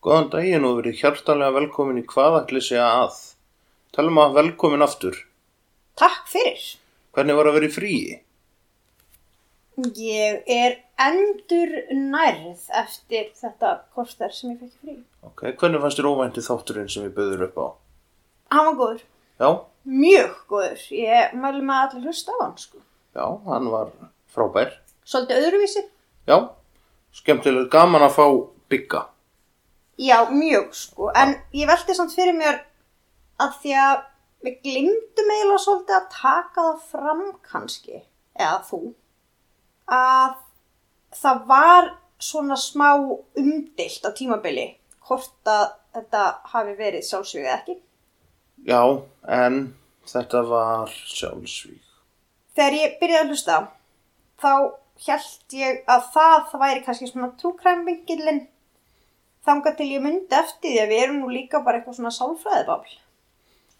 Góðan daginn og verið hjartanlega velkomin í hvað ætli segja að. Talum að velkomin aftur. Takk fyrir. Hvernig var að vera í fríi? Ég er endur nærð eftir þetta korter sem ég fekk frí. Ok, hvernig fannst þér óvænti þátturinn sem við böður upp á? Hann var góður. Já, Mjög góður. Ég mælu með allir hlusta á hann, sko. já, hann var frábær. Svolítið öðruvísi. Já, skemmtilega gaman að fá bygga. Já, mjög, sko. En ég velti samt fyrir mér að því að við glimtum eiginlega svolítið að taka það fram kannski, eða þú, að það var svona smá umdilt á tímabili hvort að þetta hafi verið sjálfsvíð eða ekki. Já, en þetta var sjálfsvík. þegar ég byrjaði að hlusta þá held ég að það væri kannski svona trúkræmvingilinn þangað til ég myndi eftir því að við erum nú líka bara eitthvað svona sálfræðibafl.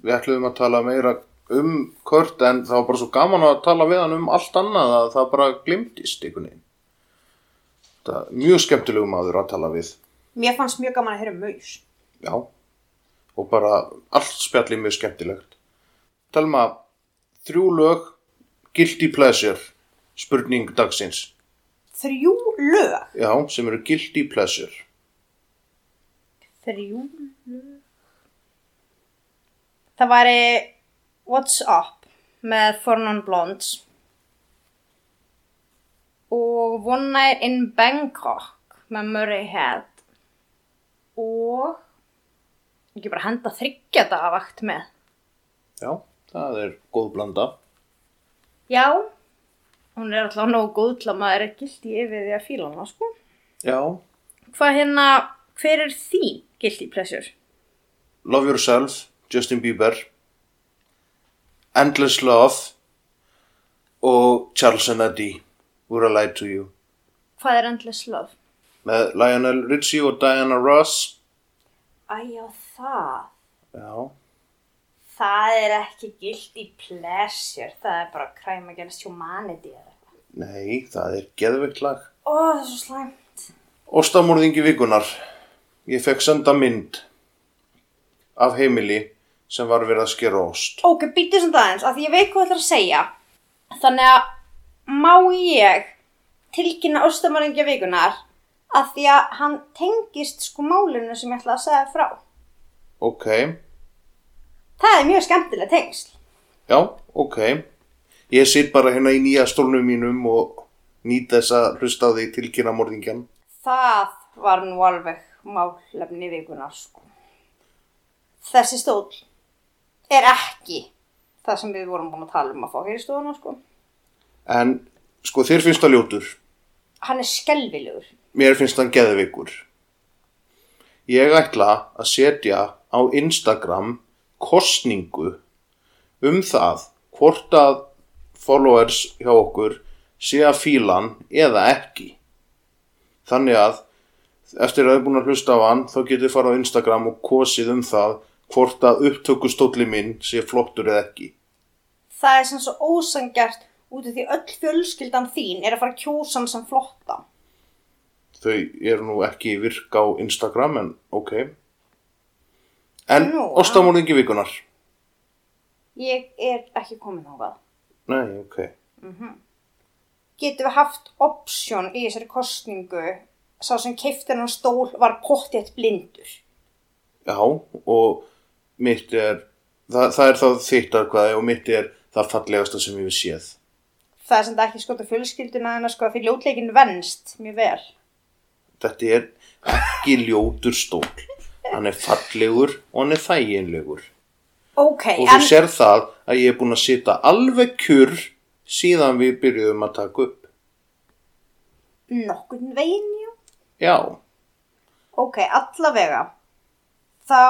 Við ætluðum að tala meira um Kurt en það var bara svo gaman að tala við hann um allt annað að það bara glimtist einhvern veginn. Það er mjög skemmtilegum maður að tala við. Mér fannst mjög gaman að heyra um maus. Já, og bara allt spjallið mjög skemmtilegt. Talum að þrjú lög, guilty pleasure, spurning dagsins. Þrjú lög. Já, sem eru guilty pleasure. Þrjú. Það væri What's Up með Four Non Blondes og One Night in Bangkok með Murray Head og ekki bara henda þryggja daga vakt með. Já, það er góð blanda. Já, hún er alltaf nógu góð til að maður er gildi yfir því að fíla hana, sko. Já, Hvað hérna, hver er þín guilty pleasure? Love Yourself, Justin Bieber, Endless Love og Charles and Eddie, Would I Lie to You. Hvað er Endless Love? Með Lionel Richie og Diana Ross. Æja, það. Já, Það er ekki guilty pleasure, það er bara crime against humanity eða nei, það er geðveikt lag. Ó, það er svo slæmt. Óstamorðingi vikunar. Ég fekk senda mynd af heimili sem var verið að skera ost. Ok, býttu sem það eins, af því ég veit hvað það er að segja. Þannig að má ég tilkynna óstamæringja vikunar af því að hann tengist sko málinu sem ég ætla að segja frá. Ok, Það er mjög skemmtileg tengsl. já, ok. Ég sitt bara hérna í nýja stólnum mínum og nýt þess að hlusta á því tilkynna morðingjan. Það var nú alveg málefni vikunar sko. Þessi stól er ekki það sem við vorum búin að tala um að fá hér í stofuna sko. En sko þér finnst það ljótur. Hann er skelvilegur. Mér finnst það geðveikur. Ég ætla að setja á Instagram kostningu um það hvort að followers hjá okkur sé að fílan eða ekki. Þannig að eftir að þau búin að hlusta á hann þá getur þið fara á Instagram og kosið um það hvort að upptökustóli minn sé flottur eða ekki. Það er sem svo ósangjart út af því öll fjölskyldan þín er að fara að kjósa hann sem flotta. Þau eru nú ekki virka á Instagram en ok. En Nú, ástamorðingi vikunar. Ég er ekki komin á það. Nei, ok. Getum við haft option í þessari kostningu sá sem keiftir hann stól var pottið blindur. Já, og mitt er, það, það er þá þitt aðkvæði og mitt er það fallegasta sem ég við séð. Það er sem þetta ekki skota fjölskylduna en að sko fyrir ljótleikin venst mjög vel. Þetta er ekki ljótur stól. Hann er fallegur og hann er þæginlegur. Ok, Og en þú sér það að ég er búin að sita alveg kjur síðan við byrjuðum að taka upp. Nokkurn veginn, já. Ok, allavega. Þá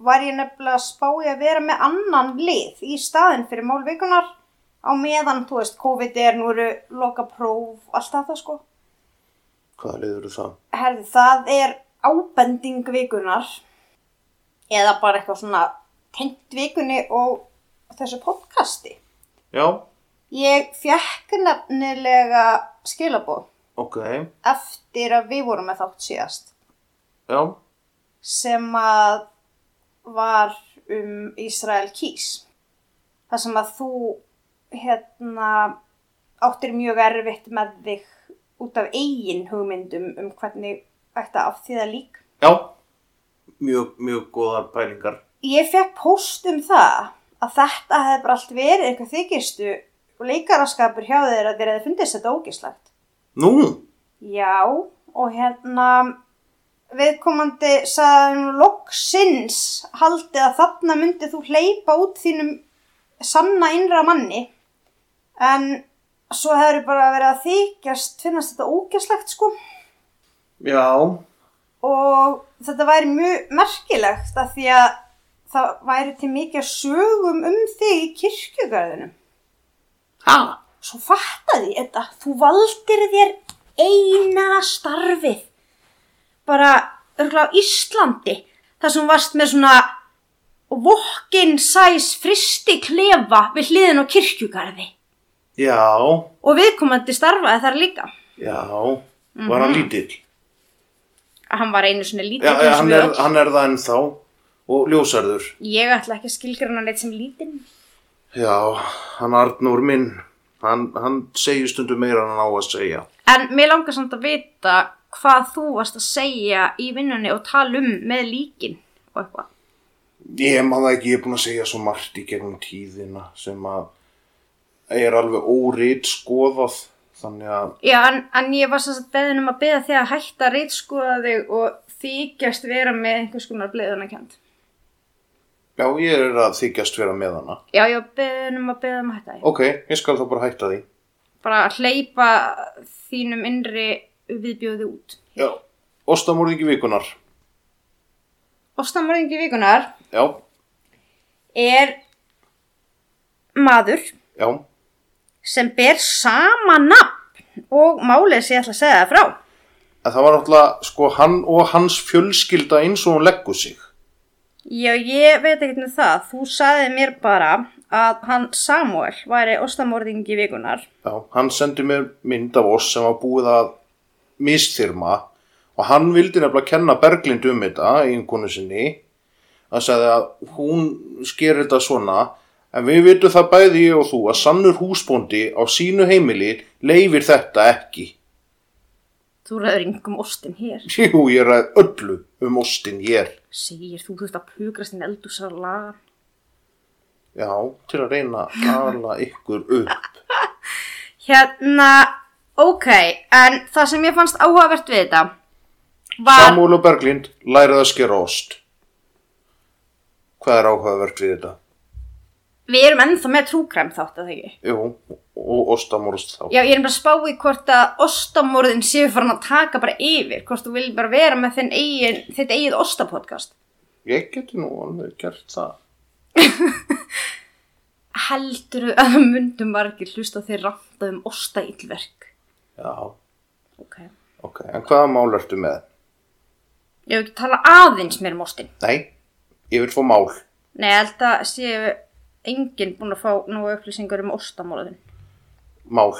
var ég nefnilega að spá í að vera með annan lið í staðin fyrir málvikunar á meðan, þú veist, COVID er, nú eru loka próf, allt þetta sko. hvað liður það? Herði, það er ábending vikunar eða bara eitthvað svona tengt vikunni og þessu podcasti. Já, Ég fjekk nefnilega skilabóð ok, eftir að við vorum með þátt síðast já, sem að var um Ísrael kýs. Það sem að þú hérna áttir mjög erfitt með þig út af eigin hugmyndum um hvernig ætti að afþýða lík. já, mjög, mjög góðar pælingar. Ég fekk post um það að þetta hefði bara allt verið eitthvað þykistu og leikaraskapur hjá þeir að þeir hefði fundist þetta ógislegt. Nú, Já, og hérna viðkomandi sagði nú loksins haldið að þarna myndið þú hleypa út þínum sanna innra manni. En svo hefur bara verið að þykjast finnast þetta ógæslegt sko. Já, og þetta væri mjög merkilegt af því að það væri til mikið sögum um þig í kirkjugarðinum. Ha, svo fattaði ég þetta. Þú valdir þér eina starfið. Bara örgulega á Íslandi þar sem varst með svona walk-in size fristi klefa við hliðin á kirkjugarði. Já, og viðkomandi starfaði þar líka. Já, var hann lítill? hann var einu svona lítið já hann, er, hann er það ennþá og ljósarður. ég ætla ekki að skilgrana neitt sem lítinn. Já, hann Arnór minn, hann, hann segir stundum meira en hann á að segja. en mér langar samt að vita hvað þú varst að segja í vinnunni og tala um með líkin og eitthvað Ég maður ekki, ég er búin að segja svo margt í gegnum tíðina sem að er alveg óreit skoðað, þannig að, Já, en, en ég var svo að beðin um að beða þig að hætta að reitskoða þig og þykjast vera með einhvers konar bleðunarkjönd. Já, ég er að þykjast vera með hana. Já, ég var beðin um að beða um að hætta því. Ok, ég skal þá bara hætta því. Bara að hleypa þínum innri viðbjóði út. Já, ostamorðingi vikunar. Ostamorðingi vikunar Já, er maður já, sem ber sama nafn og málið sem ég ætla að segja það frá. en það var náttúrulega, sko, hann og hans fjölskylda eins og hún leggur sig. Já, ég veit ekkert með það. Þú sagði mér bara að hann Samuel væri ostamorðingi vikunar. Já, hann sendi mér mynd af oss sem var búið að misþyrma og hann vildi nefnilega kenna Berglind um þetta í einhvern sinni að segja að hún sker þetta svona en við vitum það bæði ég og þú að sannur húsbóndi á sínu heimili leifir þetta ekki. Þú ræður yngum ostin hér. Jú, ég ræð öllu um ostin hér. Segir þú þurft að pugrast inn eldúsar laga. Já, til að reyna að ala ykkur upp. Hérna, ok, en það sem ég fannst áhugavert við þetta var, Samúl og Berglind lærið að skera ost. Hvað er áhugavert við þetta? Við erum ennþá með trúkræm þátt að það ekki. Jú, og ostamorst þá. Já, ég er bara að spá í hvort að ostamorðin séu farin að taka bara yfir, hvort þú vil bara vera með þinn eigin, þitt eigið ostapodcast. Ég geti nú alveg gert það. Helduru að það myndum margir hlusta þeir ranta um ostaillverk. Já, Ok. ok. En hvaða mál ertu með? Ég hef ekki tala aðeins mér um ostin. Nei, ég vil fá mál. Nei, að séu enginn búin að fá nú upplýsingar um ostamorðin. Mál.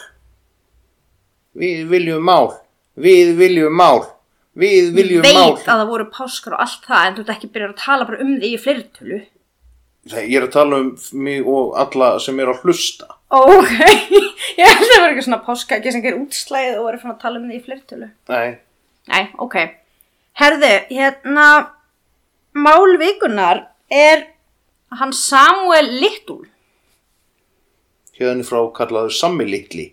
Við viljum mál. Við viljum mál. Við viljum veit mál. að það voru páskar og allt það en þú ert ekki byrjað að tala bara um því í fleirtölu Nei, ég er að tala um mig og alla sem er að hlusta. ok, ég held að það var ekki svona páska ekki sem gerir útslæðið og voru fann að tala um því í fleirtölu Nei, nei, ok herðu, hérna mál vikunar er hann Samuel Little hérna frá kallaður Sammi Litli.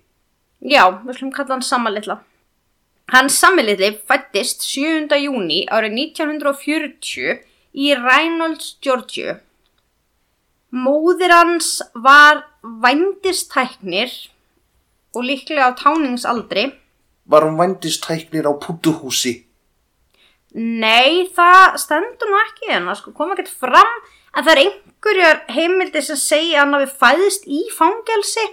já, við slum kalla hann Samma Litla hann Sammi Litli fættist 7. júni árið 1940 í Reynolds, Georgia Móðir hans var vændistæknir og líklega á táningsaldri var hún vændistæknir á pútuhúsi? Nei, það stendur nú ekki en það sko kom ekkert fram en það er einhverjar heimildir sem segja hann hafi fæðist í fangelsi.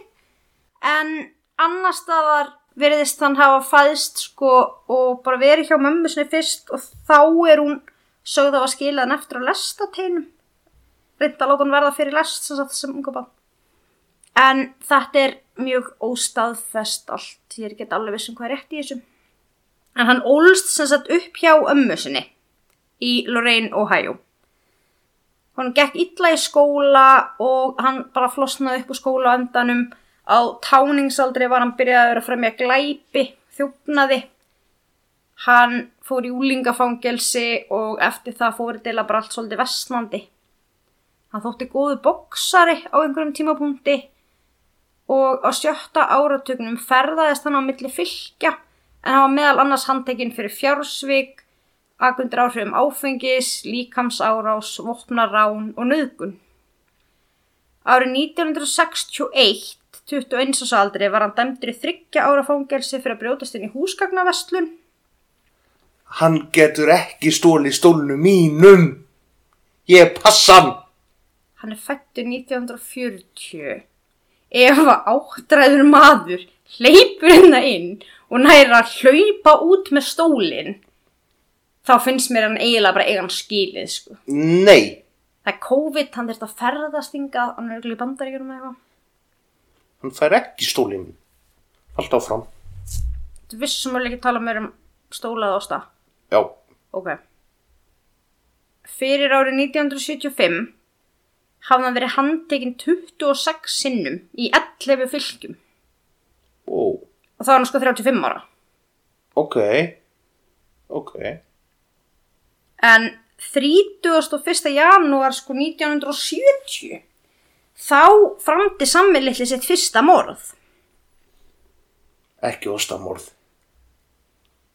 En annar staðar veriðist hann hafa fæðist sko og bara verið hjá mömmu sinni fyrst og þá er hún sögð að skila hann eftir að lesta teinum reynda að láta hann verða fyrir lest sem sagt sem unga bann en þetta er mjög óstaðfest allt. Ég er ekki alveg vissum hvað er rétt í þessu. En hann ólst sem sagt upp hjá ömmu sinni í Lorraine, Ohio. Hann gekk illa í skóla og hann bara flosnaði upp úr skóla á endanum. Á táningsaldri var hann byrjaði að fremja glæpi, þjófnaði. Hann fór í úlingafangelsi og eftir það fór þetta bara allt svolítið vestnandi. Hann þótti góðu boksari á einhverjum tímapunkti og á sjötta áratögnum ferðaðist hann á milli fylgja en hann var meðal annars handtekinn fyrir fjársvík, akundur áhrifum áfengis, líkamsárás, vopnarrán og nöðgun. Árið 1961, 21 árs aldri, var hann dæmdur í þryggja ára fangelsi fyrir að brjótast inn í húsgagnavestlun. Hann getur ekki stóli stólnu mínum. Ég passa hann. Hann er fættur 1940. Ef að áttræður maður hleypur hérna inn og næra að hlaupa út með stólinn þá finnst mér hann eiginlega bara eigan skilið sko. Nei. Það er COVID, hann þurft að ferðast ynga, hann er auðvitað í bandaríkjum eða eitthvað. Hann fær ekki stólinn. Allt áfram. Þú vissum alveg ekki tala mér um stólað ásta. Já. Ok. Fyrir árið 1975 hafði hann verið handtekinn 26 sinnum í 11 fylgjum Ó. og þá var hann sko 35 ára. Ok. Ok. En 31. janúar sko 1970 þá framdi sammilitli sitt fyrsta morð. Ekki ostamorð.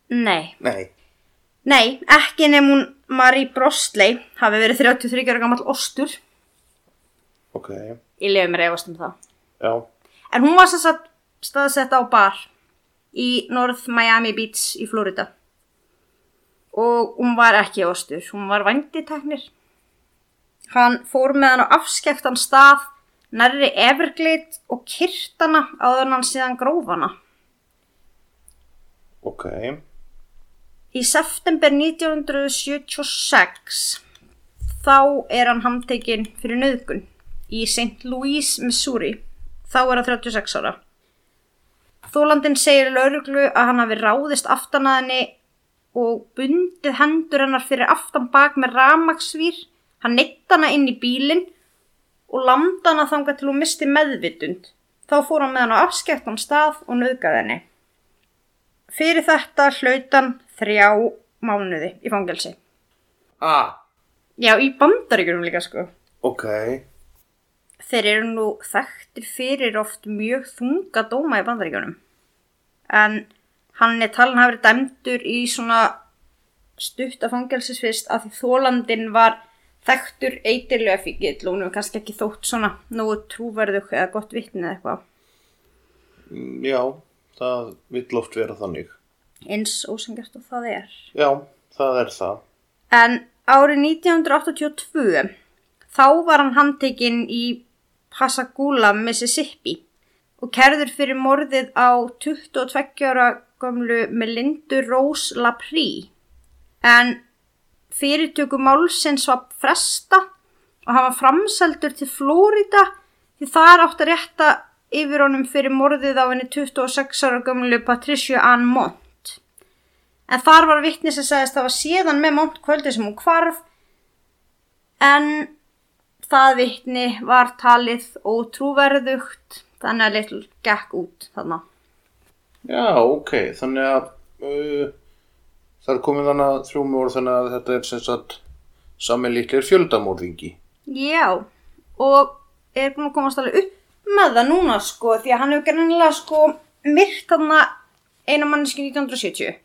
Nei, Nei. nei, ekki nefn hún Marie Brosley hafi verið 33 ára gammal ostur. Ok. Ég lefi mér efast um það. Já. En hún var staðsett á bar í North Miami Beach í Florida. Og hún var ekki ostur, hún var vanditeknir. Hann fór með hann á afskektan stað, nærri Everglade og kyrtana áður hann síðan grófana. Ok. Í september 1976 þá er hann handtekinn fyrir nöðgun í St. Louis, Missouri. Þá er hann 36 ára. Þólandin segir lauruglu að hann hafi ráðist aftan að henni og bundið hendur hennar fyrir aftan bak með ramagsvír. Hann neitt hana inn í bílinn og landa hana þangað til hún misti meðvitund. Þá fór hann með hann á afskektan stað og nöðgaði henni. Fyrir þetta hlautan þrjá mánuði í fangelsi. Ah. Já, í bandaríkjunum líka sko. Ok. Þeir eru nú þekktir fyrir oft mjög þunga dóma í bandaríkjunum. En hann er talin hafi verið dæmdur í svona stuttafangelsisfist af því þólandin var þekktur eitirlega fíkill og hún hefur kannski ekki þótt svona nógu trúverðug eða gott vitni eða eitthvað. Mm, Já, það vill oft vera þannig. Eins ósengjast og það er. Já, það er það. En árið 1982 þá var hann handtekinn í Pascagoula, Mississippi og kerður fyrir morðið á 22 ára gömlu Melindu Rose Laprie. En fyrirtöku málsins var fresta og hann var framseldur til Flórida því þar átt að rétta yfir honum fyrir morðið á henni 26 ára gömlu Patricia Ann Mont. En þar var vittni sem sagðist að það var séðan með Mont kvöldi sem hún kvarf en það vittni var talið ótrúverðugt þannig að litl gekk út þarna. Já, ok. Þannig að uh, það er komið þannig að þrjúmi voru þannig að þetta er sem sagt sami líklir fjöldamórðingi. Já, og er búin að komast alveg upp með það núna sko því að hann hefur gerðinlega sko myrt þarna eina manneski 1970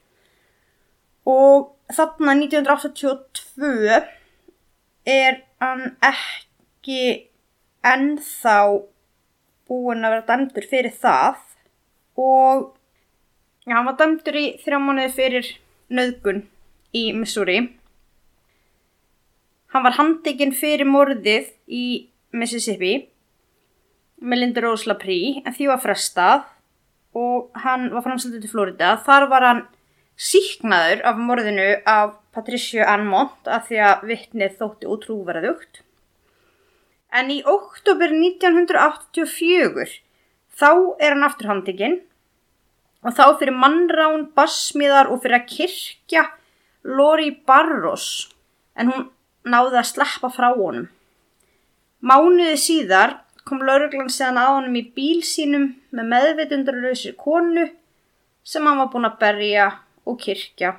og þarna 1982 er hann ekki ennþá búinn að vera dæmdur fyrir það og Já, hann var dæmdur í þrjá mánuði fyrir nöðgun í Missouri. Hann var handtekinn fyrir morðið í Mississippi með Linda Rose Laprie en því var frestað og hann var framsaldið til Florida. Þar var hann síknaður af morðinu af Patricia Ann Mont af því að vittnið þótti útrúverðugt. En í oktober 1984 þá er hann aftur handtekinn og þá fyrir mannrán, barsmiðar og fyrir að kirkja Lori Barros en hún náði að sleppa frá honum. Mánuði síðar kom lauruglan séðan að honum í bíl sínum með meðveitundarlausir konu sem hann var búinn að berja og kirkja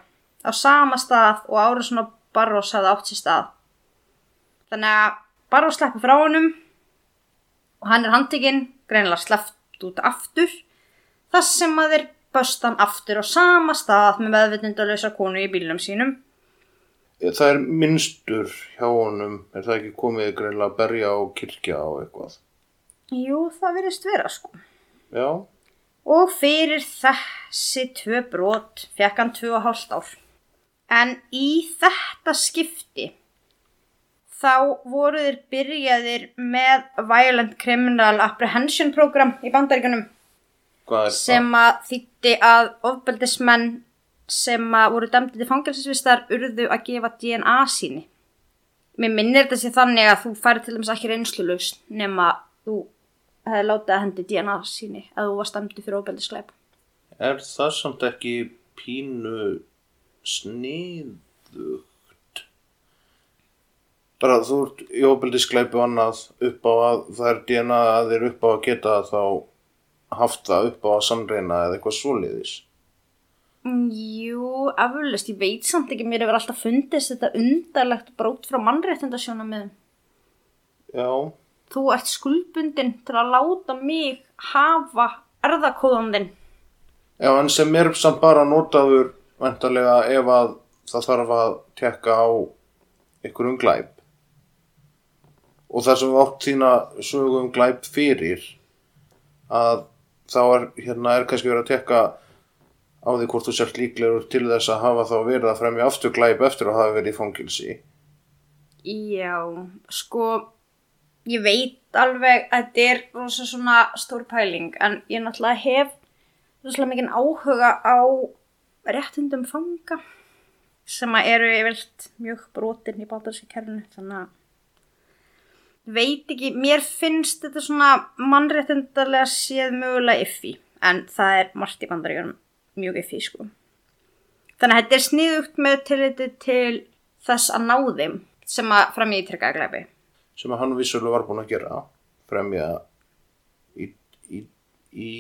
á sama stað og Árasson og Barros hafði átt sér stað. Þannig að Barros sleppi frá honum og hann er handtekinn, greinilega sleppt út aftur þar sem að þeir böstan aftur á sama stað með meðvitundalösa konu í bílum sínum. Það er minnstur hjá honum, er það ekki komið greinlega að berja á kirkja á eitthvað? Jú, það verðist vera sko. Já, Og fyrir þessi tvö brot fekk hann tvö og hálft ár. En í þetta skipti þá voru þeir byrjaðir með Violent Criminal Apprehension Program í bandaríkunum sem að þýtti að ofbeldismenn sem að voru dæmdi til fangelsisvistar urðu að gefa DNA síni. Mér minnir þetta sé þannig að þú færi til dæmis ekki reynslulaus nema þú hefði látið að hendi DNA síni að þú varst dæmdi fyrir ofbeldisgleip. Er það samt ekki pínu sniðugt? Bara þú ert í óbeldiskleipi og annað upp á að það er DNA að þeir upp á að geta þá haft það upp á að sannreina eða eitthvað svoleiðis. Jú, afurlust, ég veit samt ekki, mér hefur alltaf fundist þetta undarlegt brót frá mannréttindasjóna með Já, þú ert skuldbundin til að láta mig hafa erðakóðan þinn. Já, en sem er samt bara notaður vendarlega ef að það þarf að tekka á einhverjum glæp. Og það sem átt þína sögum glæp fyrir að þá er, hérna, er kannski verið að tekka á því hvort þú sért líklegur til þess að hafa þá verið að fremja aftur glæp eftir að hafa verið í fangilsi. Já, sko, ég veit alveg að þetta er rosa svona stór pæling, en ég náttúrulega hef rosalega mikið áhuga á réttundum fanga sem að eru yfirlt mjög brotin í bátarsikerfinu, þannig að veit ekki, mér finnst þetta svona mannréttindarlega séð mögulega iffi, en það er margt í bandaríunum mjög iffi, sko. Þannig að þetta er sniðugt með tilliti til þess að ná þeim sem að fram í ítrekkaða glæpi. sem að hann vissulega var búinn að gera. Fremja í, í, í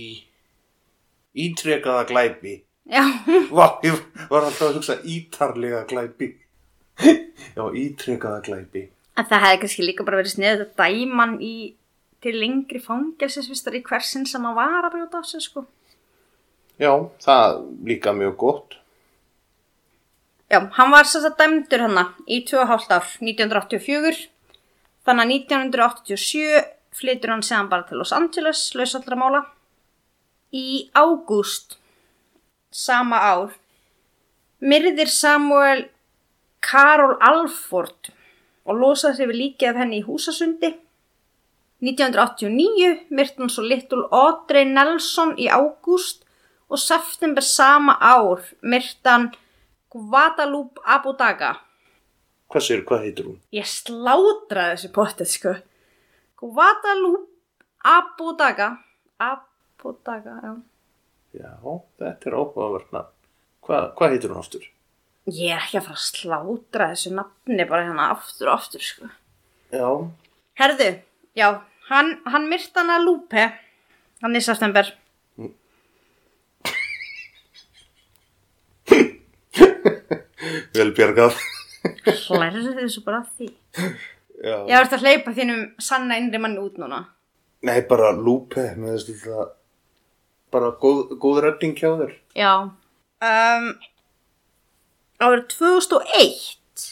ítrekaða glæpi. Já, Vá, ég var alltaf að hugsa ítarlega glæpi. Já, ítrekaða glæpi en það hefði kannski líka bara verið sniðugt að dæman í til lengri fangelsisvistar í hversin sem að var að brjóta á sig, sko. Já, það líka mjög gott Já, hann var þess að dæmdur hana í 2,5 ár, 1984. Þannig að 1987 flytur hann séðan bara til Los Angeles, lausallra mála. Í ágúst, sama ár, myrðir Samuel Carol Alford og losaði sig við líkið af henni í húsasundi. 1989 myrti hann svo Little Audrey Nelson í ágúst og september sama ár myrti hann Guadalupe Abudaga. Hvað sér, hvað heitir hún? Ég slátraði þessu potið, sko. Guadalupe Abudaga. Abudaga, já. Já, þetta er áhugavert nafn Hvað, hvað heitir hún ástur? Ég er ekki að fara að slátra þessu nafni bara hérna aftur og aftur, sko. Já, Herðu, já, hann, hann myrti hana Lupe. Hann í september. vel bjargað Hlærðu þessu bara að því. Já. Ég verði að hleypa þínum sanna innri mann út núna. Nei, bara lúpe með þess að bara góð, góð redding hjá þér Já. Um, árið 2001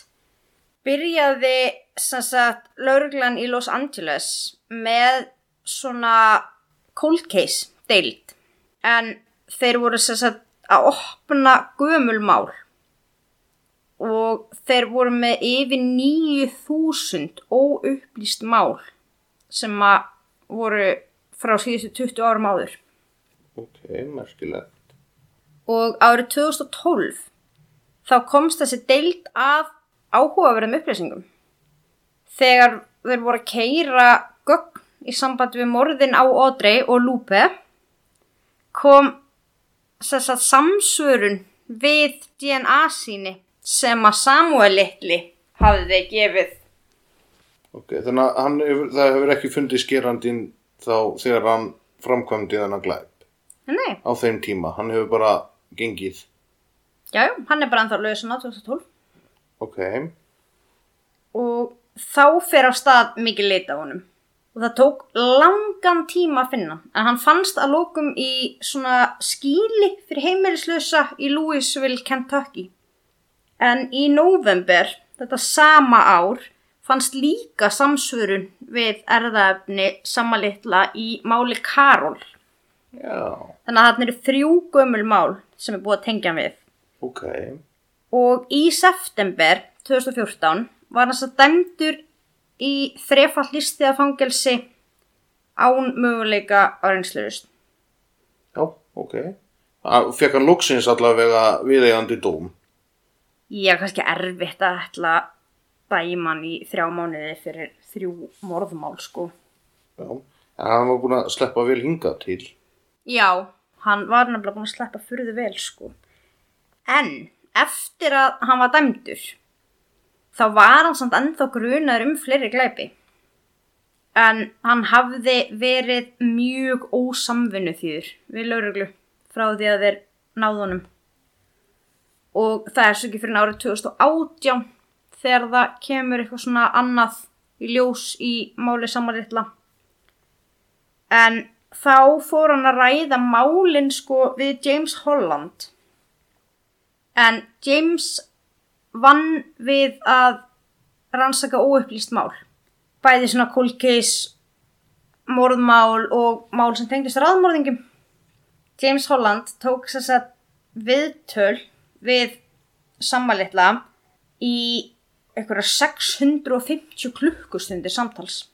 byrjaði sem sagt lauruglan í Los Angeles með svona cold case deild. En þeir voru sem sagt að opna gömulmál og þeir voru með yfir 9000 óupplýst mál sem að voru frá síðustu 20 árum áður. Ok, merkilegt. og árið 2012 þá komst þessi deild að áhugaverðum upplýsingum þegar þeir voru að keira gögn í samband við morðin á Audrey og Lupe kom þess að samsvörun við DNA síni sem að Samuel litli hafði gefið Ok, þannig að hann það hefur ekki fundið skerandinn þá þegar hann framkvæmdi þennan glæp Nei, á þeim tíma. Hann hefur bara gengið. Já, hann er bara ennþá lausin á 2012 Ok, og þá fer á stað mikið leita á honum. Og það tók langan tíma að finna. En hann fannst að lókum í svona skíli fyrir heimilislösa í Louisville, Kentucky. En í november þetta sama ár fannst líka samsvörun við erðaefni sama litla í máli Karol. Já, þannig að þarna eru þrjú gömul mál sem er búið að tengja við ok. og í september 2014 var hans að dæmdur í þrefall listiða fangelsi án möguleika á reynslurust. Já, ok. Fekk hann loksins allavega viðeigandi dóm. Ég er kannski erfitt að ætla að dæma hann í þrjá mánuði fyrir þrjú morðmál sko. Já, en hann var búin að sleppa vel hingað til. Já, hann var nefnilega búin að sleppa furðu vel sko. En eftir að hann var dæmdur þá var hann samt ennþá grunaður um fleiri glæpi. En hann hafði verið mjög ósamvinnu þýður við lauruglu frá því að þeir náðunum. Og það er svo ekki fyrir árið 2018 þegar það kemur eitthvað svona annað í ljós í máli samanriðla. En þá fór hann að ræða málin sko við James Holland. En James vann við að rannsaka óupplýst mál. Bæði svona cold case, morðmál og mál sem tengdist raðmorðingum. James Holland tók þess að viðtöl við sammalitla í einhverja 650 klukkustundir samtals.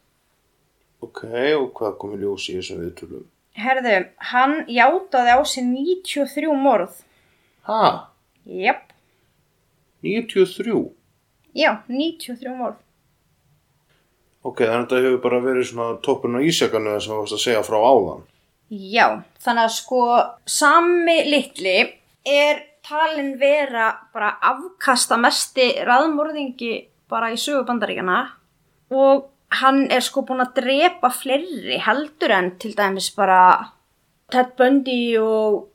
Ok, og hvað kom í ljós í þessum viðtölum? Herðu, hann játaði á sig 93 morð. Ha, Jep, 93? já, 93 morð. Ok, þannig að þetta hefur bara verið svona toppurinn á ísjakanu sem þú varst að segja frá áðan. Já, þannig að sko sami litli er talin vera bara afkasta mesti raðmorðingi bara í sögu bandaríkjana og hann er sko búin að drepa fleiri heldur en til dæmis bara Ted Bundy og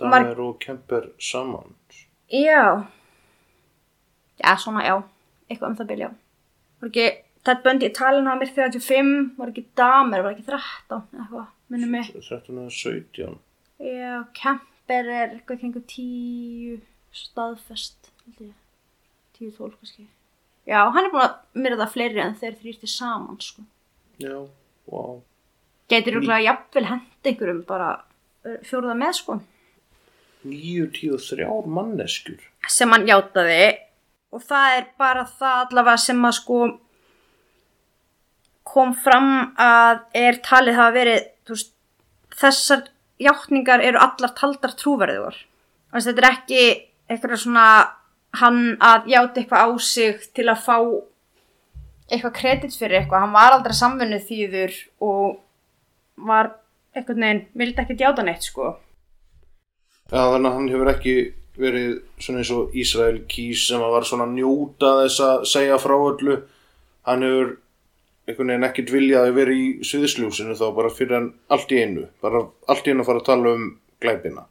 Damer og Kemper saman. Já já svona já, eitthvað um það byrja var ekki Ted Bundy talin á mér 35 var ekki Damer, var ekki 13 eitthvað, minnum mig 13 eða 17. Já, Kemper er eitthvað kringu tíu staðfest, held ég. Tíu, tólf kannski. Já, hann er búin að myrða fleiri en þeir þrýrti saman, sko. Já, wow. Gætir þú að jafnvel henda einhverjum bara uh, fjórða með, sko. 93 manneskjur. Sem hann játaði og það er bara það allavega sem að sko kom fram að er talið hafa verið, veist, þessar játningar eru allar taldar að þetta er ekki eitthvað svona hann að játa eitthvað á sig til að fá eitthvað kredit fyrir eitthvað. Hann var aldrei samvinnuð þýður og var eitthvað neginn, vildi ekki játa neitt sko. Já, þannig að hann hefur ekki verið svona eins og Ísrael kýs sem að var svona að njóta þess að segja frá öllu. Hann hefur einhvern veginn ekkert viljað að vera í suðisljósinu þá bara fyrir hann allt í einu. Bara allt í einu að fara að tala um glæpina.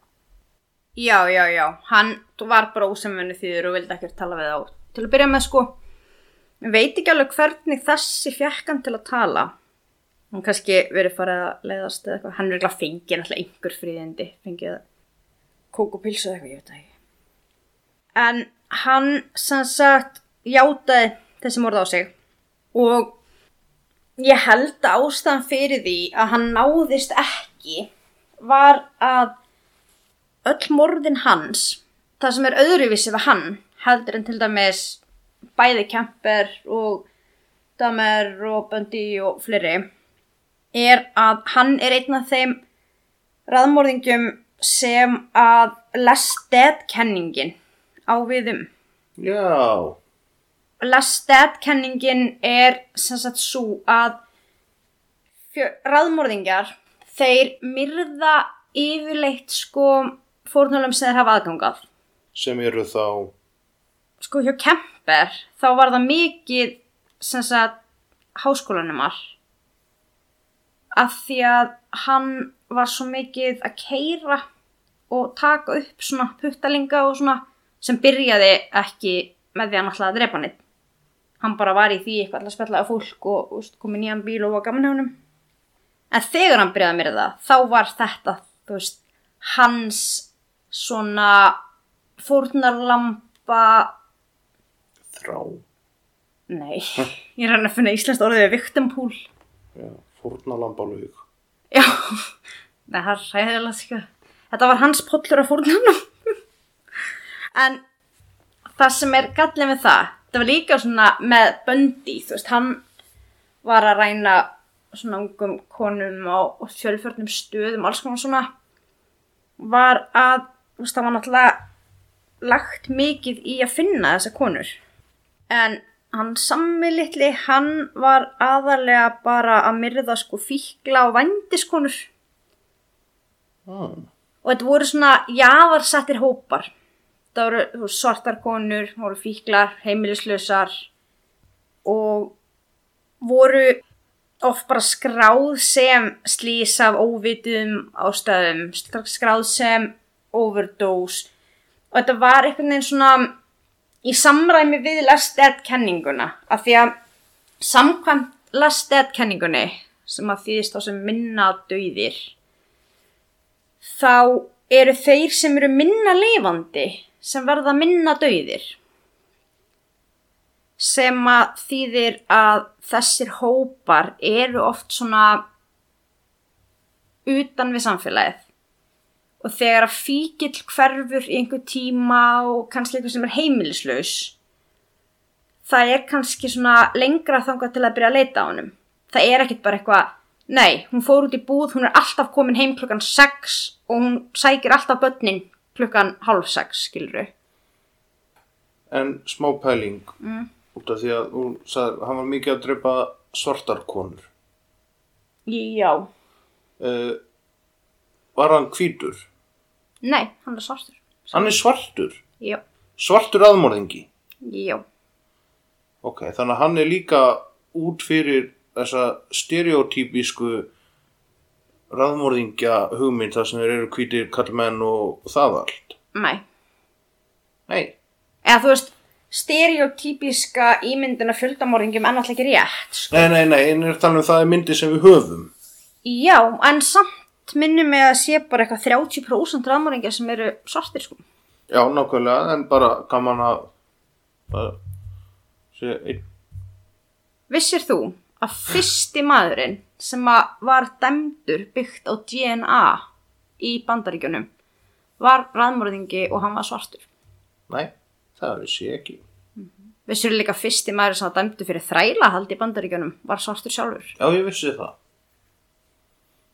Já, já, já, hann var bara ósamvinnu þýður og vildi ekkert tala við á. Til að byrja með sko, veit ekki alveg hvernig þessi fjekk hann til að tala. Hann kannski verið farið að leiðast eða eitthvað. Hann er ekki fengið náttúrulega einhver fríðindi, fengið kók og pilsu eða eitthvað, ég veit ekki. En hann sem sagt játaði þessi morð á sig og ég held að ástæðan fyrir því að hann náðist ekki var að öll morðin hans, það sem er öðruvísi við hann, heldur en til dæmis bæði Kemper og Damer og Bundy og fleiri, er að hann er einn af þeim raðmorðingjum sem að Lestat-kenningin á við um. Já, Lestat-kenningin er sem sagt svo að raðmorðingjar, þeir myrða yfirleitt sko fórnulum sem þeir hafa aðgangað. sem eru þá, Sko hjá Kemper þá var það mikið sem sagt háskólanumar af því að hann var svo mikið að keira og taka upp svona puttalinga og svona sem byrjaði ekki með því að hann að drepa neitt. Hann bara var í því eitthvað alltaf spjallaði fólk og, og veist, kom í nýjan bíl og var gaman hjá honum. En þegar hann byrjaði að mér það, þá var þetta, veist, hans svona fórnarlampa, þrá, nei, ég er hann að finna íslenskt orðið við viktimpúl. já, fórnalambalug. Já, það er ræðilega sko. Þetta var hans pollur af fórnarnum. en það sem er gallið með það, það var líka svona með Bundy, þú veist, hann var að ræna svona ungum konum á fjölförnum stöðum, alls konar svona, var að, þú veist, það var náttúrulega lagt mikið í að finna þessa konur. En hann sammi litli, hann var aðalega bara að myrða sko fíkla og vændiskonur. Ah, Og þetta voru svona jaðarsettir hópar. Það voru þú veist, svartar konur, það voru fíklar, heimilislausar og voru oft bara skráð sem slís af óvitum ástæðum, skráð sem overdose og þetta var einhvern veginn svona í samræmi við Lestat-kenninguna af því að samkvæmt Lestat-kenningunni sem að þýðist á sem minna döðir þá eru þeir sem eru minna lifandi sem verða minna döðir sem að þýðir að þessir hópar eru oft svona utan við samfélagið. Og þegar að fíkill hverfur í einhver tíma og kannski eitthvað sem er heimilislaus það er kannski svona lengra þangað til að byrja að leita á honum. Það er ekkit bara eitthvað nei, hún fór út í búð, hún er alltaf komin heim klukkan 6 og hún sækir alltaf börnin klukkan halv 6 skilur en smá pæling, mm. út af því að hún sagði, hann var mikið að drepa svartar konur. já, Uh, var hann hvítur? nei, hann er svartur Hann er svartur. já, Svartur aðmorðingi. já, Ok, þannig að hann er líka út fyrir þessa stereotypísku raðmorðingja hugmynd þar sem þeir eru hvítir kallmenn og það allt. nei Nei, eða þú veist, stereotypíska ímyndina fjöldamorðingjum er náttúrulega ekki rétt sko. nei, nei, nei, en það er myndi sem við höfum. já, en samt minnum mig að sé bara eitthvað 30% raðmorðingja sem eru svartir sko. Já, nákvæmlega, en bara gaman að, að sé einn. Vissir þú að fyrsti maðurinn sem að var dæmdur byggt á DNA í bandaríkjunum var raðmörðingi og hann var svartur. Nei, það vissi ég ekki. Vissir líka að fyrsti maður sem var dæmdur fyrir þrælahald í bandaríkjunum var svartur sjálfur. Já, ég vissi það.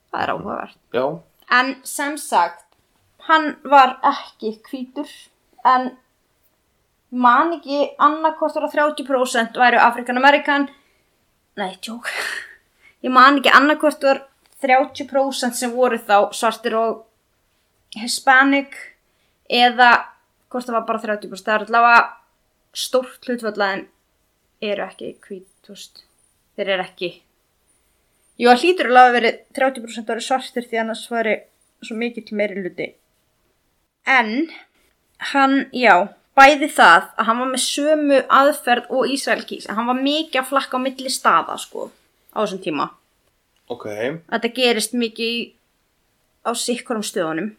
Það er áhugavert. Já, En sem sagt, hann var ekki hvítur en man ekki annarkostur á 30% væru Afrikan-Amerikan Nei, tjók Ég man ekki annarkostur 30% sem voru þá svartir og Hispanic eða hvort það var bara 30% það er allavega stórt hlutfallega en eru ekki veist. Þeir eru ekki. Jú, það hlýtur alveg að veri 30% væri svartir því annars væri svo mikill meiri hluti. En hann, já, bæði það að hann var með sömu aðferð og Ísrael kýs. Hann var mikið að flakka á milli staða, sko, á þessum tíma. ok, Þetta gerist mikið á sikkurum stöðunum.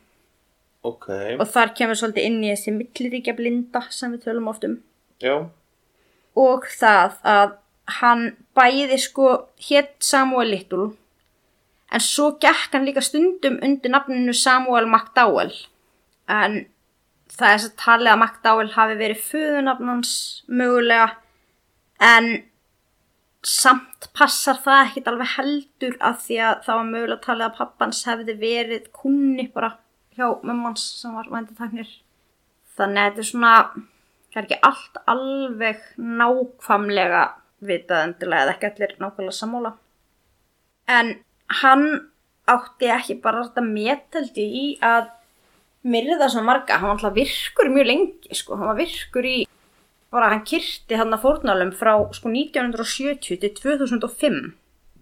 ok, Og þar kemur svolítið inn í þessi milliríkja blinda sem við tölum oft um. já, og það að hann bæði sko hétt Samuel Little en svo gekk hann líka stundum undir nafninu Samuel McDowell en það er að talið að McDowell hafi verið föðunafnans mögulega en samt passar það ekkit alveg heldur af því að það var mögulega talið að pappans hefði verið kunni bara hjá mömmans sem var væntataknir þannig að þetta er svona það er ekki allt alveg nákvæmlega vitað endilega eða ekki allir nákvæmlega sammála. En hann átti ekki bara þetta metaldi í að myrða svona marga, hann var alltaf virkur mjög lengi sko, hann var virkur í bara hann kyrti hann að fórnálum frá sko 1970 til 2005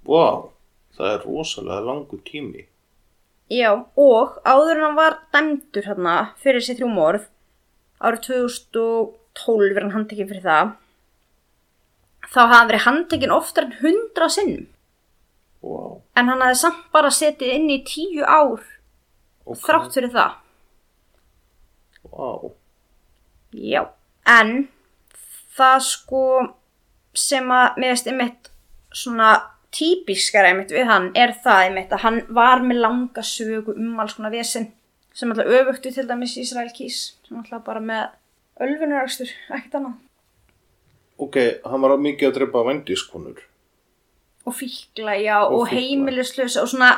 Vá, það er rosalega langu tími. Já, og áður en hann var dæmdur hérna fyrir þessi þrjú morð árið 2012 er hann handtekinn fyrir það þá hafði hann verið handtekinn oftar en 100 sinnum. Vá, en hann hafði samt bara setið inn í 10 ár ok. þrátt fyrir það Vá, Já, en það sko sem að veist einmitt svona típiskara einmitt við hann er það einmitt að hann var með langa sögu um alls konar vesen sem alltaf öfugtu til dæmis Ísrael kýs sem alltaf bara með ölfunarakstur, ekkert annað. Ok, hann var mikið að drepa vendiskonur. og fíkla, já, og, Og heimilislösa og svona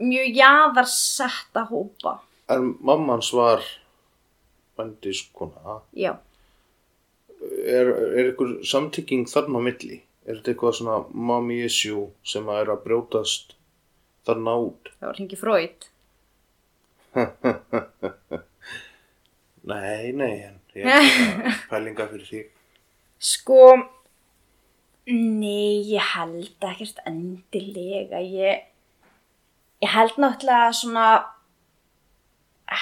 mjög jaðarsetta hópa. En mammans var vendiskona. já, Er, er ykkur samtykking þarna á milli? Er þetta eitthvað svona mommy issue sem að er að brjótast þarna út? það var hengi Freud Nei, nei, ég er bara pælinga fyrir því. Sko, nei, ég held ekkert endilega. Ég, ég held náttúrulega svona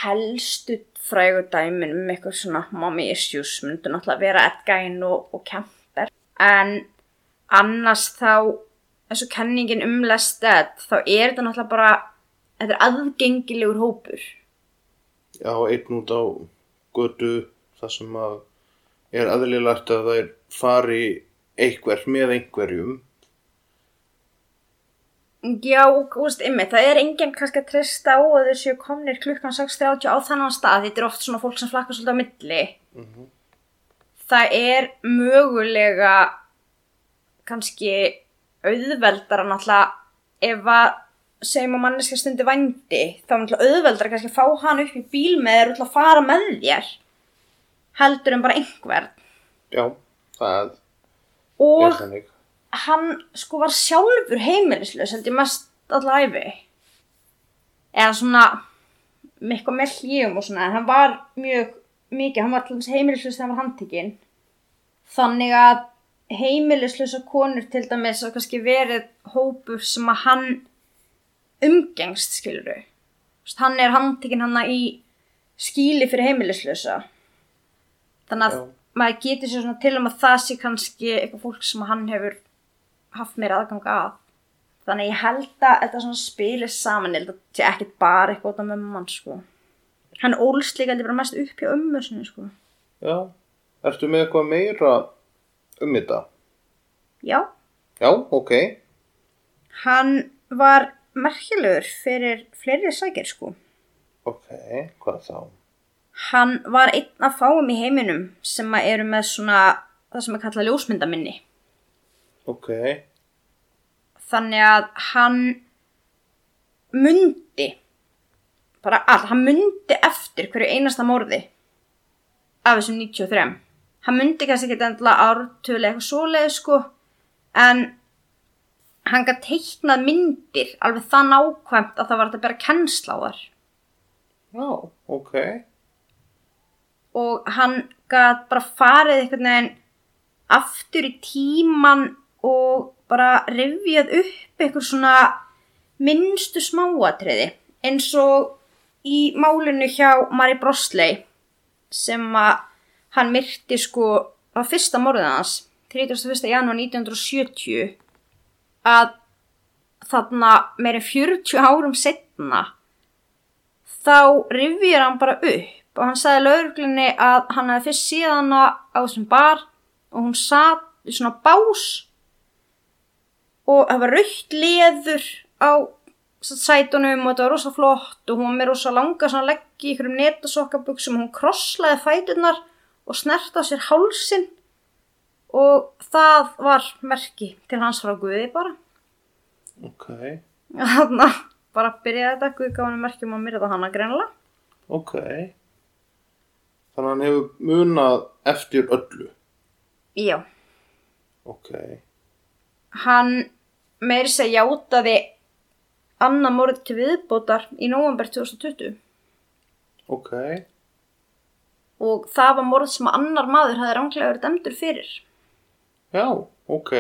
helstu frægu dæmin um eitthvað svona mommy issues myndu náttúrulega vera Ed Gein og, og Kemper. En annars þá, eins og kenningin um Lested, þá er þetta náttúrulega bara, þetta er aðgengilegur hópur. Já, einn út á götu þar sem að er aðlilegt að þær fari einhver með einhverjum. Já, veist, ymmið, það er enginn kannski að treysta á að þeir séu komnir klukkan 6.30 á þennan stað, þetta er oft svona fólk sem flakkar svolítið á milli. Það er mögulega kannski auðveldara náttúrulega ef að segjum að manneska stundi vændi, þá er náttúrulega auðveldara kannski að fá hann upp í bíl með þér og að fara með þér heldur en bara einhvern. Já, það er Og þannig. Hann sko var sjálfur heimilislaus held ég mest alla æfi eða svona mikvað með hlýjum og svona en hann var mjög mikið, hann var til dæmis heimilislaus þegar hann var handtekinn. Þannig að heimilislausa konur til dæmis hafa kannski verið hópur sem að hann umgengst skiluru hann er handtekinn hann í skíli fyrir heimilislausa. Þannig að Já. maður getur sér svona til um að það sé kannski eitthvað fólk sem hann hefur haft meira aðgang að. Þannig ég held að þetta svona spilir saman ég held að þetta sé ekkert bara eitthvað mömmu hans sko. Hann ólst líka held ég bara mest upp hjá ömmu sinni sko. Já, ertu með eitthvað meira um þetta? já, Já, ok. hann var merkilegur fyrir fleiri sækir sko. Ok, hvað þá? hann var einn af fáum í heiminum sem að eru með svona það sem er kallað ljósmyndaminni Ok, þannig að hann mundi bara allt, hann mundi eftir hverju einasta morði af þessum 93 hann mundi kannski ekki endilega ártölu eitthvað svoleið sko en hann gæti teiknað myndir alveg það nákvæmt að það var að bera kennsla á þar já, ok. og hann gæti bara farið einhvern veginn aftur í tíman og bara rifjað upp einhver svona minnstu smáatriði eins og í málinu hjá Mari Brosley sem að hann myrti sko á fyrsta morðið hans 31. janúar 1970 að þarna meirinn 40 árum setna þá rifjir hann bara upp og hann sagði lauruglunni að hann hefði fyrst síðan hana á þessum bar og hún satt í svona bás og það var raukt leður á sætunum og þetta var rosa flott og hún var með rosa langa svona leggi í ykkurum netasokkabuxum og hún krosslaði fæturnar og snert á sér hálsin og það var merki til hans frá Guði bara. Ok, Þannig að bara byrjaði þetta, Guð gaf hann merkjum að myrða hana greinilega. ok. Þannig að hann hefur munað eftir öllu. Já. Ok, Hann meir þess að játaði annar morð til viðbótar í nógambur 2020 ok. Og það var morð sem annar maður hafði ránglega verið dæmdur fyrir. Já, ok.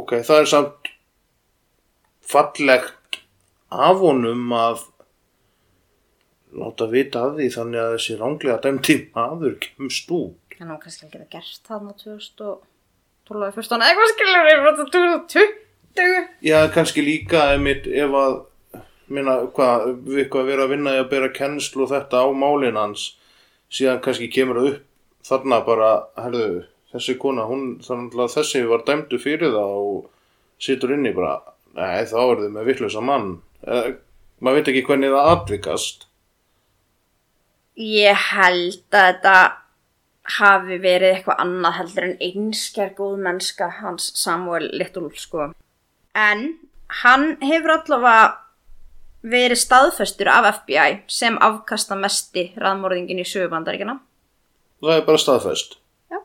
Ok, það er samt fallegt af honum að láta vita af því þannig að þessi ránglega dæmdi maður kemst út. Hann á kannski ekki að gera gert það á 2000 og 12, 14, eitthvað skiljur eitthvað 20 Já, kannski líka einmitt ef að minna, hvað, við eitthvað vera að vinna í að bera kennslu þetta á málin hans síðan kannski kemur það upp þarna bara, herðu þessi kona, hún, þannig að þessi var dæmdu fyrir það og situr inn í bara, nei þá er þið með vittlösa mann. Eða, maður veit ekki hvernig það atvikast. Ég held að þetta hafi verið eitthvað annað heldur en einskjær góð mennska hans Samuel Little sko. En hann hefur allavega verið staðfestur af FBI sem afkasta mesti raðmorðingin í sögubandaríkina það er bara staðfest. Já.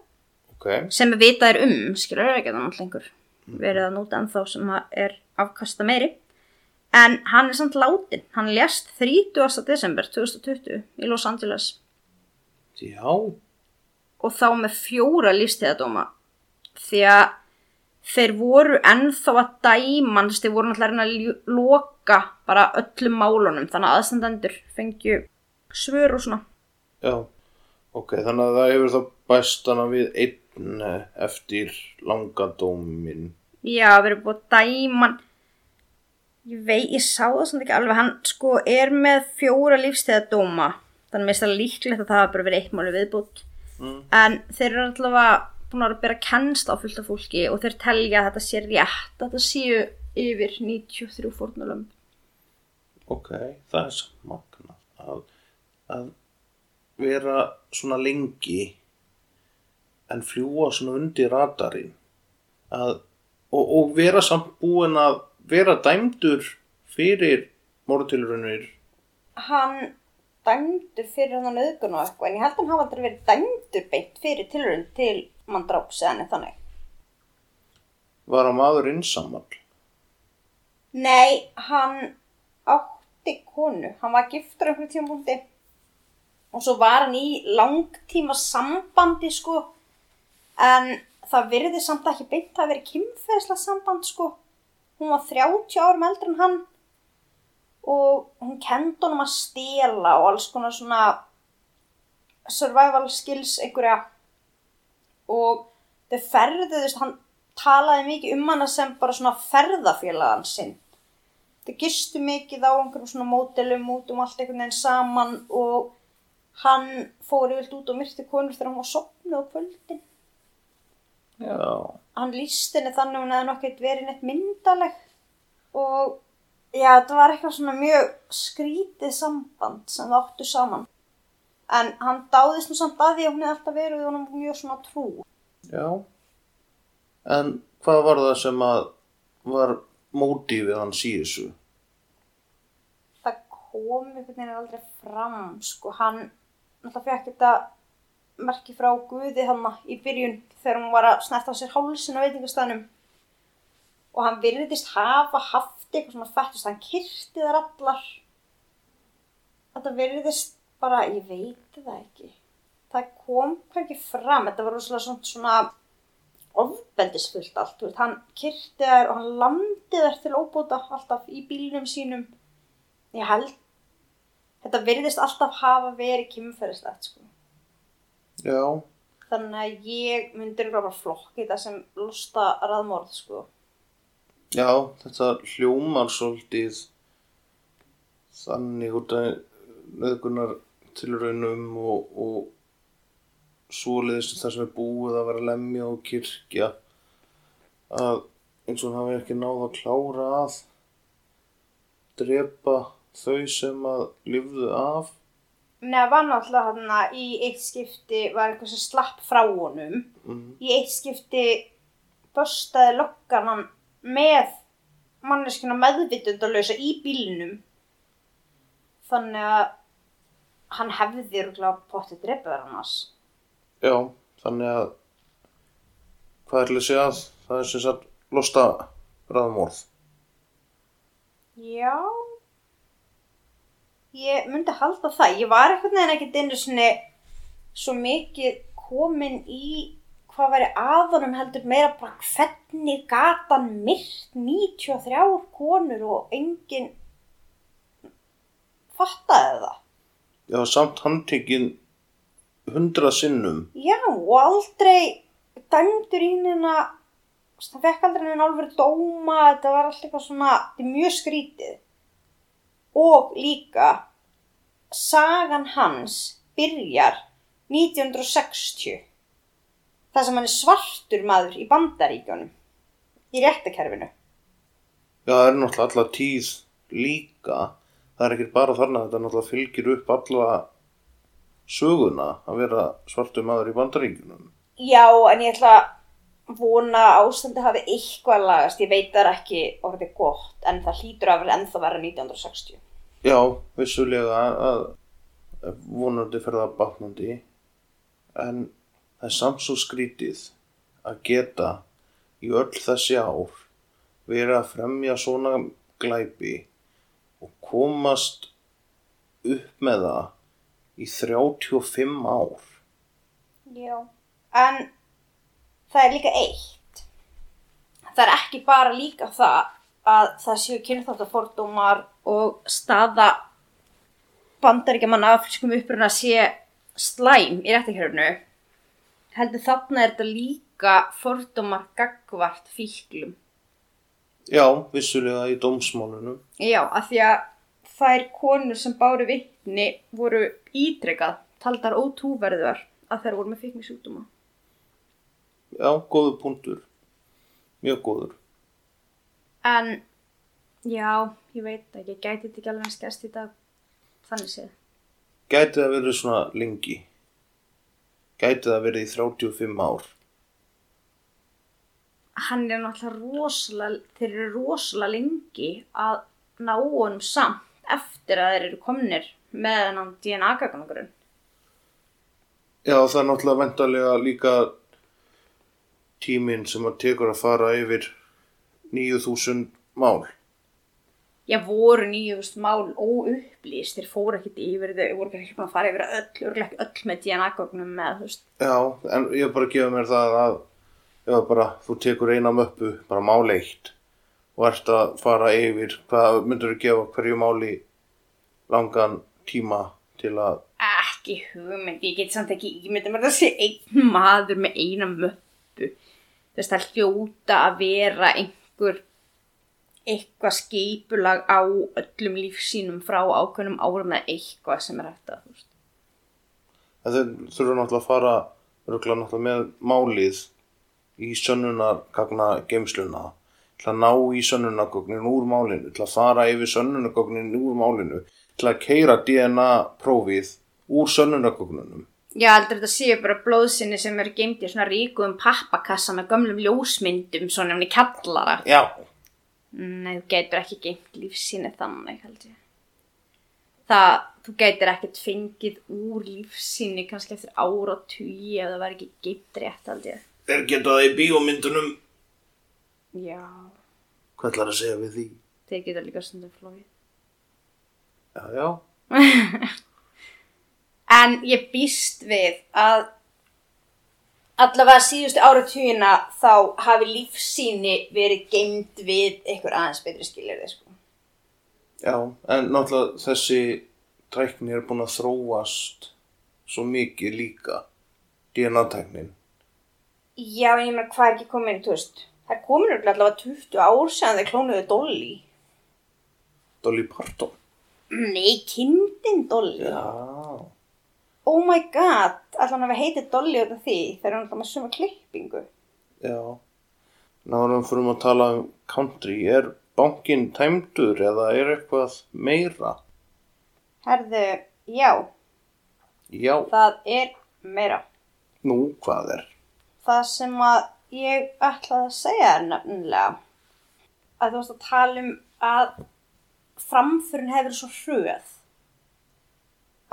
ok, sem við vitað er um, skilur ekki það náttúrulega lengur verið að nota ennþá sem að er afkasta meiri. En hann er samt látin, hann lést 30. desember 2020 í Los Angeles. Já og þá með fjóra lífstíðadóma því að þeir voru ennþá að dæma þess að þeir voru náttúrulega að að loka bara öllum málunum þannig að aðstandendur fengju svör og svona já, ok, þannig að það hefur þá bæst hana við einn eh, eftir langa dómin Já, við erum búið að dæma hann. Ég veit, ég sá það samt ekki alveg, hann sko er með fjóra lífstíðadóma, þannig að mér finnst það líklegt að það hafa bara verið eitt máli viðbútt. Mm. En þeir eru allavega búin að bera kennsl á fullt af fólki og þeir telja að þetta sé rétt, að þetta séu yfir 93 fórnulömb. Ok, það er samt magnað að, að vera svona lengi en fljúa svona undir radarinn að, og, og vera samt búin að vera dæmdur fyrir morðtilrunir Hann dæmdur fyrir hann auðgun og eitthvað, en ég held að hann hafa aldrei verið dæmdur beint fyrir tilrönd til mann dráps eða neitt þannig. var að maður einsamall Nei, hann átti konu. Hann var giftur einhverjum tímapunkti og svo var hann í langtíma sambandi sko en það virði samt ekki beint að vera kynferðislega samband sko. Hún var 30 árum eldri en hann og hún kendi honum að stela og alls konar svona survival skills einhverja. Og þau ferðuðust, hann talaði mikið um hana sem bara svona ferðafélagan sinn. Þau gistu mikið á einhverjum svona mótelum út um allt einhvern veginn saman og hann fór yfirlt út og myrti konur þegar hann var sopnuð á kvöldin. Já, Hann líst henni þannig að hún hefði nokkið verið neitt myndaleg og já, þetta var eitthvað svona mjög skrítið samband sem það áttu saman. En hann dáðist nú samt að því að hún hefði alltaf verið og hann mjög svona trú. já en hvað var það sem að var mótífið hans í þessu það kom einhvern veginn aldrei fram sko, hann náttúrulega fekk þetta merki frá Guði hann í byrjun þegar hún var að snerta á sér hálsin á veitingastæðnum og hann virðist hafa haft eitthvað svona fættist, hann kyrti þar allar. Þetta virðist bara, ég veit það ekki. Það kom hverki fram þetta var svona, svona ofbeldisfullt allt, veist, hann kyrti þær og hann landi þær til óbúta alltaf í bílnum sínum. Ég held þetta virðist alltaf hafa verið kynferðislegt sko. Já, þannig að ég myndir bara flokki þetta sem losta raðmorð sko. Já, þetta hljómar svolítið þannig út af nöðgunar tilraunum og, og svoleiðis það sem er búið að vera lemja og kirkja að eins og hann hafi ekki náð að klára að drepa þau sem að lifðu af. Nei, það var náttúrulega hann í eitt skipti var eitthvað sem slapp frá honum. Mm. Í eitt skipti börstaði lokkan hann með manneskina meðvitundalösa í bílnum. Þannig að hann hefði rúglega pottið drepið þar annars. Já, þannig að hvað er til að það er sem sagt losta bræðumorð. Já. Ég myndi halda það. Ég var eitthvað neginn ekkert einu svona svo mikið komin í hvað væri aðunum heldur meira bara hvernig gatan myrt 93 konur og enginn fattaði það. Já, samt handtekinn hundra sinnum. Já, og aldrei dæmdur í hérna, það fekk aldrei henni alveg dóma, þetta var alltaf eitthvað svona, þetta er mjög skrítið. Og líka, sagan hans byrjar 1960, það sem hann er svartur maður í bandaríkjónum, í réttakerfinu. Já, það er náttúrulega alla tíð líka. Það er ekki bara þarna, þetta náttúrulega fylgir upp alla söguna að vera svartu maður í bandaríkunum. Já, en ég ætla að vona ástandi hafi eitthvað lagast, ég veit það ekki orðið gott, en það hlýtur að vera ennþá vera 1960. Já, vissulega að vonandi fer það batnandi en það er samt svo skrítið að geta í öll þessi ár verið að fremja svona glæpi og komast upp með það í 35 ár. Já. En það er líka eitt. Það er ekki bara líka það að það séu kynþáttafordómar og staða bandaríkjaman afriskum uppruna sé slæm í réttakjörnu. Heldur þarna er þetta líka fordómar gagvart fíklum. Já, vissulega í dómsmálunum. Já, af því að þær konur sem báru vittni voru ítrekað, taldar ótúverðar að þær voru með fíknisjúkdóma. Já, góður punktur. Mjög góður. En, já, ég veit ekki, gæti þetta ekki alveg eins gerst í dag þannig séð. Gæti það verið svona lengi? Gæti það verið í 35 ár? Hann er náttúrulega rosalega, þeir eru rosalega lengi að ná honum samt eftir að þeir eru komnir með hennan DNA-gagnagurinn. Já, það er náttúrulega vendarlega líka tíminn sem að tekur að fara yfir 9000 mál. Já, voru nýjust mál óupplýst, þeir fóru ekkert yfir þau, voru ekki búin að fara yfir öll, ekki öll með DNA-gögnum með, þú veist. Já, en ég bara gefið mér það að já, bara, þú tekur eina möppu, bara mál eitt og ert að fara yfir hvað myndur þú gefa hverju máli langan tíma til að Ekki hugmynd, ég get samt ekki ímynda mér að sé einn maður með eina möppu. Þú veist, það hljóta að vera einhver eitthvað skipulag á öllum lífsínum frá ákveðnum árum eða eitthvað sem er hægt að, þeir þurfa náttúrulega að fara örgulega náttúrulega með málið í sönnunargagna geimsluna til að ná í sönnunargagnin úr málinu, til að fara yfir sönnunargagnin úr málinu, til að keira DNA prófið úr sönnunargagnunum. Já, heldur þetta séu bara blóðsinni sem eru geimt í svona ríkum pappakassa með gömlum ljósmyndum svona nefnir kallara. Já, Nei, þú gætur ekki geimt lífsýni þannig, held ég. Það, þú gætur ekkert fengið úr lífsýni kannski eftir ára og tugi ef það var ekki geimt rétt, held ég. þeir geta það í bíómyndunum. Já, Hvað ætlar að segja við því? þeir geta líka stundum flóið. Já, já. En ég býst við að allavega síðustu áratugina þá hafi lífsýni verið geimt við einhver aðeins betri skilirði, sko. Já, en náttúrulega þessi tækni er búin að þróast svo mikið líka. DNA-tæknin. Já, en ég meina hvað er ekki komin, það er komin allavega 20 ár sem þeir klónuðu Dolly. Dolly Parton. Nei, kindin Dolly. Já. Oh my god, allan að við heitið Dolly út af því, þeir eru alltaf með suma klippingu. Já. Náðurum fyrir að tala um country. Er bankin tæmdur eða er eitthvað meira? Herðu, já, Já, það er meira. nú hvað er? Það sem að ég ætlaði að segja er nefnilega að þú varst að tala um að framförin hefur svo hröð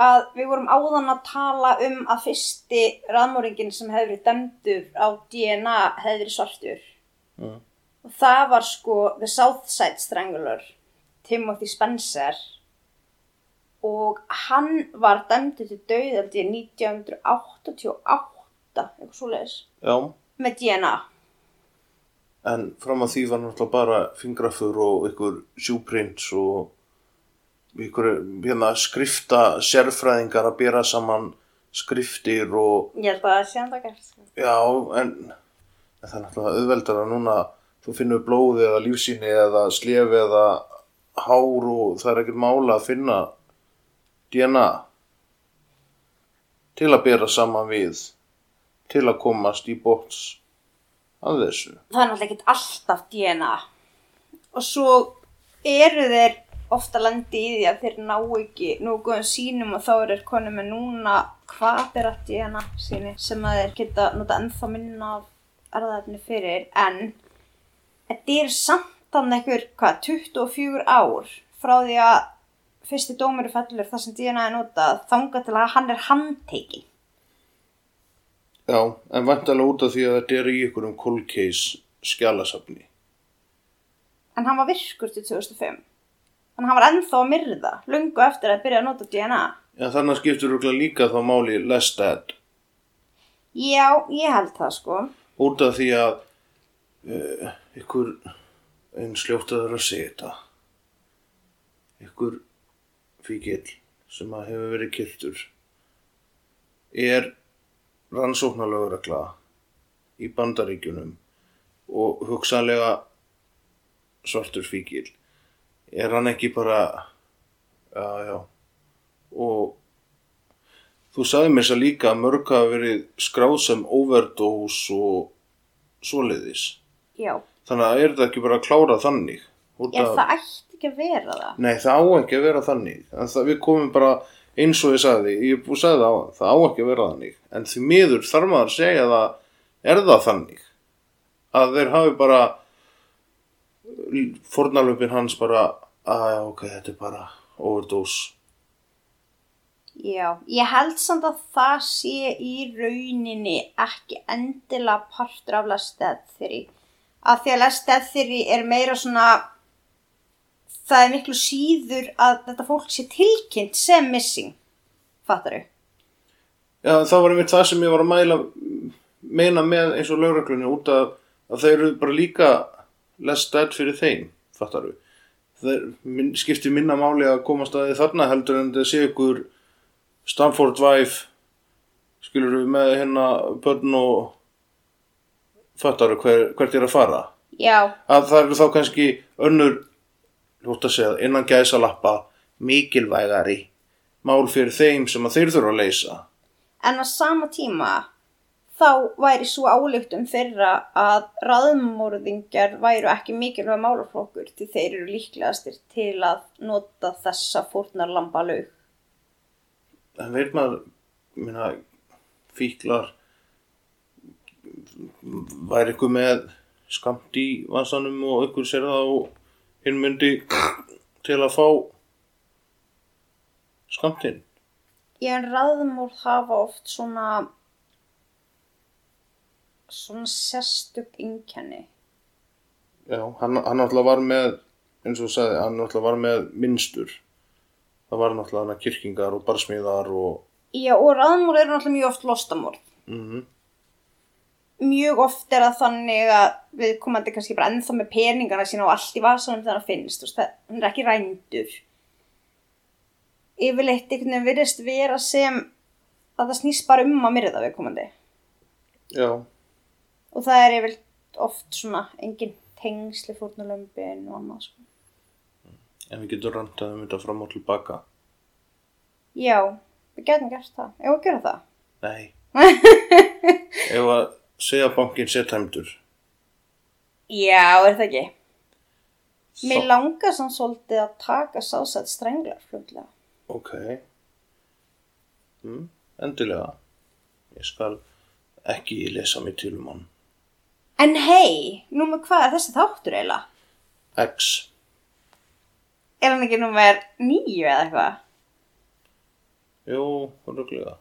að við vorum áðan að tala um að fyrsti raðmóringin sem hefur verið dæmdur á DNA hefur verið svartur. Mm. og það var sko The Southside Strangler Timothy Spencer. Og hann var dæmdur til döðaldi 1988 eitthvað svoleiðis Já, með DNA en fram að því var náttúrulega bara fingrafur og ykkur sjúprins og ykkur hérna, skrifta sérfræðingar að bera saman skriftir og Ég held að það sé það gert. sko. já, en, en það er náttúrulega auðveldar að núna þú finnur blóði eða lífsýni eða slefi eða hár og það er ekkert mála að finna DNA til að bera saman við til að komast í bóts að þessu. Það er náttúrulega ekkert alltaf DNA. Og svo eru þeir ofta landi í því að þeir ná ekki nú góðum sínum og þá eru þeir konum með núna er að DNA síni sem að þeir geta nota ennþá minna af erðaðefni fyrir en þetta er samt þannig einhver, hvað, 24 ár frá því að fyrsti dómur er fellur þar sem DNA er notað þangað til að hann er handtekinn. Já, en vantalega út af því að þetta er í einhverjum case skjálasafni. En hann var virkur til 2005. Þannig að hann var ennþá að myrða, lungu eftir að byrja að nota DNA. Já, þannig skiptur örugglega líka þá máli less dead. Já, ég held það sko. Út af því að uh, ykkur, eins ljótt að segja þetta, ykkur fíkil sem að hefur verið kyrtur er rannsóknarlögregla í bandaríkjunum og hugsanlega svartur fíkil er hann ekki bara já, já og þú sagði mér að líka að mörg hafa verið skráð sem overdose og svoleiðis Já. þannig að er þetta ekki bara að klára þannig Út Já, af- það ætti ekki að vera það. Nei, það á ekki að vera þannig. En það, við komum bara eins og ég sagði, ég búið að segja það á, það á ekki að vera þannig. En því miður þarf maður að segja það, er það þannig? Að þeir hafi bara, fornalöfin hans bara, að já, ok, þetta er bara overdose. Já, ég held samt að það sé í rauninni ekki endilega partur af lesteð þeirri. Af því að lesteð þeirri er meira svona, það er miklu síður að þetta fólk sé tilkynnt sem missing. Fattar þau? Já, það var einmitt það sem ég var að mæla, meina með eins og lögreglunni út af að þeir eru bara líka dead fyrir þeim, fattar við. Það skiptir minna máli að komast að þarna heldur en þetta sé ykkur Stanford Wife skilur við með hérna börn og fattar hver, hvert er að fara. Já, Að það eru þá kannski önnur, hljótt að segja, innan gæsa lappa mikilvægari mál fyrir þeim sem að þeir þurfa að leysa. en á sama tíma þá væri svo álugtum þeirra að raðmórðingjar væru ekki mikilvæg málaflokkur því þeir eru líklegastir til að nota þessa fórnarlamba laug. en veit maður minna, fíklar væri ykkur með skamt í vansanum og ykkur sér það og hinn myndi til að fá skamtinn Ég en raðmórð hafa oft svona svona sérstök einkenni. já, hann, hann náttúrulega var með eins og þú sagði, hann náttúrulega var með minnstur það var náttúrulega hann kirkingar og barsmíðar og Já, og raðmórð eru náttúrulega mjög oft lostamórð. mm Mjög oft er það þannig að við komandi kannski bara ennþá með peningana sína og allt í vasanum þegar hann finnst. þú veist, það- Hann er ekki rændur. Yfirleitt einhvern veginn virðist vera sem að það snýst bara um að myrða við komandi. já, Og það er yfirleitt oft svona engin tengsli fórnulömbin og annað sko. en við getum rantað um þetta fram og tilbaka Já, við getum gert það. Ef við gera það. nei ef að segja að bankin sé tæmdur Já, er það ekki? Mér langar samt svolítið að taka sásætt strenglar fljótlega. Ok. Mm, endilega. Ég skal ekki lesa mig til um hann. En hei, númer hvað er þessi þáttur eiginlega? X. Er hann ekki númer nýju eða eitthvað? Jú, röglega.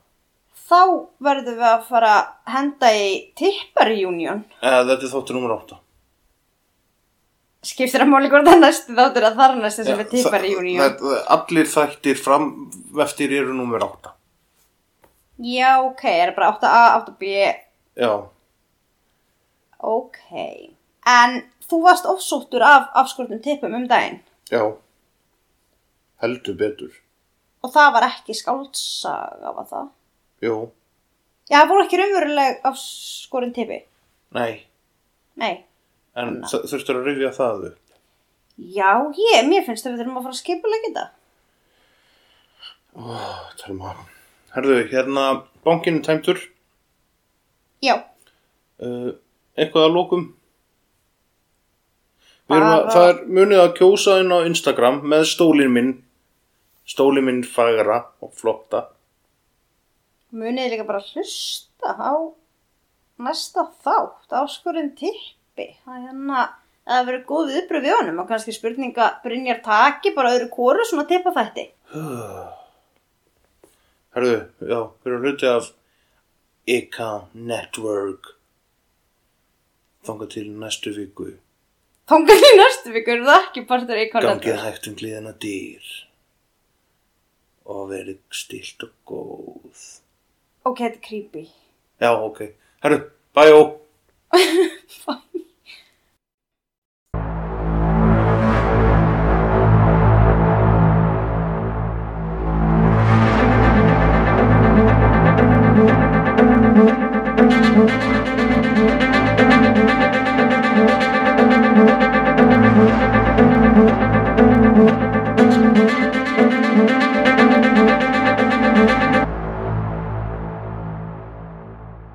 Þá verðum við að fara að henda í tipparjúnion. Eh, þetta er þáttur nummer 8. Skiptir að máli hvort það næstu þáttur að þar næstu sem er tipparjúnion. Allir þættir fram eftir eru nummer 8. Já, ok, er það bara 8a, 8b, Já. Ok. En þú varst ofsóttur af afskortum tippum um daginn Já. Heldur betur. og það var ekki skáldsaga, var það? Jú. Já, það voru ekki raunveruleg afskorin tippi. Nei. Nei. En þurftur að rifja það upp. Já, ég, mér finnst að við þurfum að fara að skipulega þetta. Telma. Herðu, hérna, bankinn er tæmtur. Já, Uh, eitthvað að lókum? Að, það er munið að kjósa inn á Instagram með stólinn minn. Stólinn minn fagra og flotta. munið líka bara að hlusta á næsta þátt, áskorinn tippi. Það er hérna, að það verið góð viðbröð við honum og kannski spurninga Brynjar taki bara öðru kóru svona tippa þætti. Herðu, já, við erum hluti af ICA Network. Þanga til næstu viku. Þangar í næstu viku er það ekki partur í Gangið hægt um glíðina dýr. Og verið stilt og góð. Ok, þetta er creepy. Já, ok. Herru, bæjó. Bye.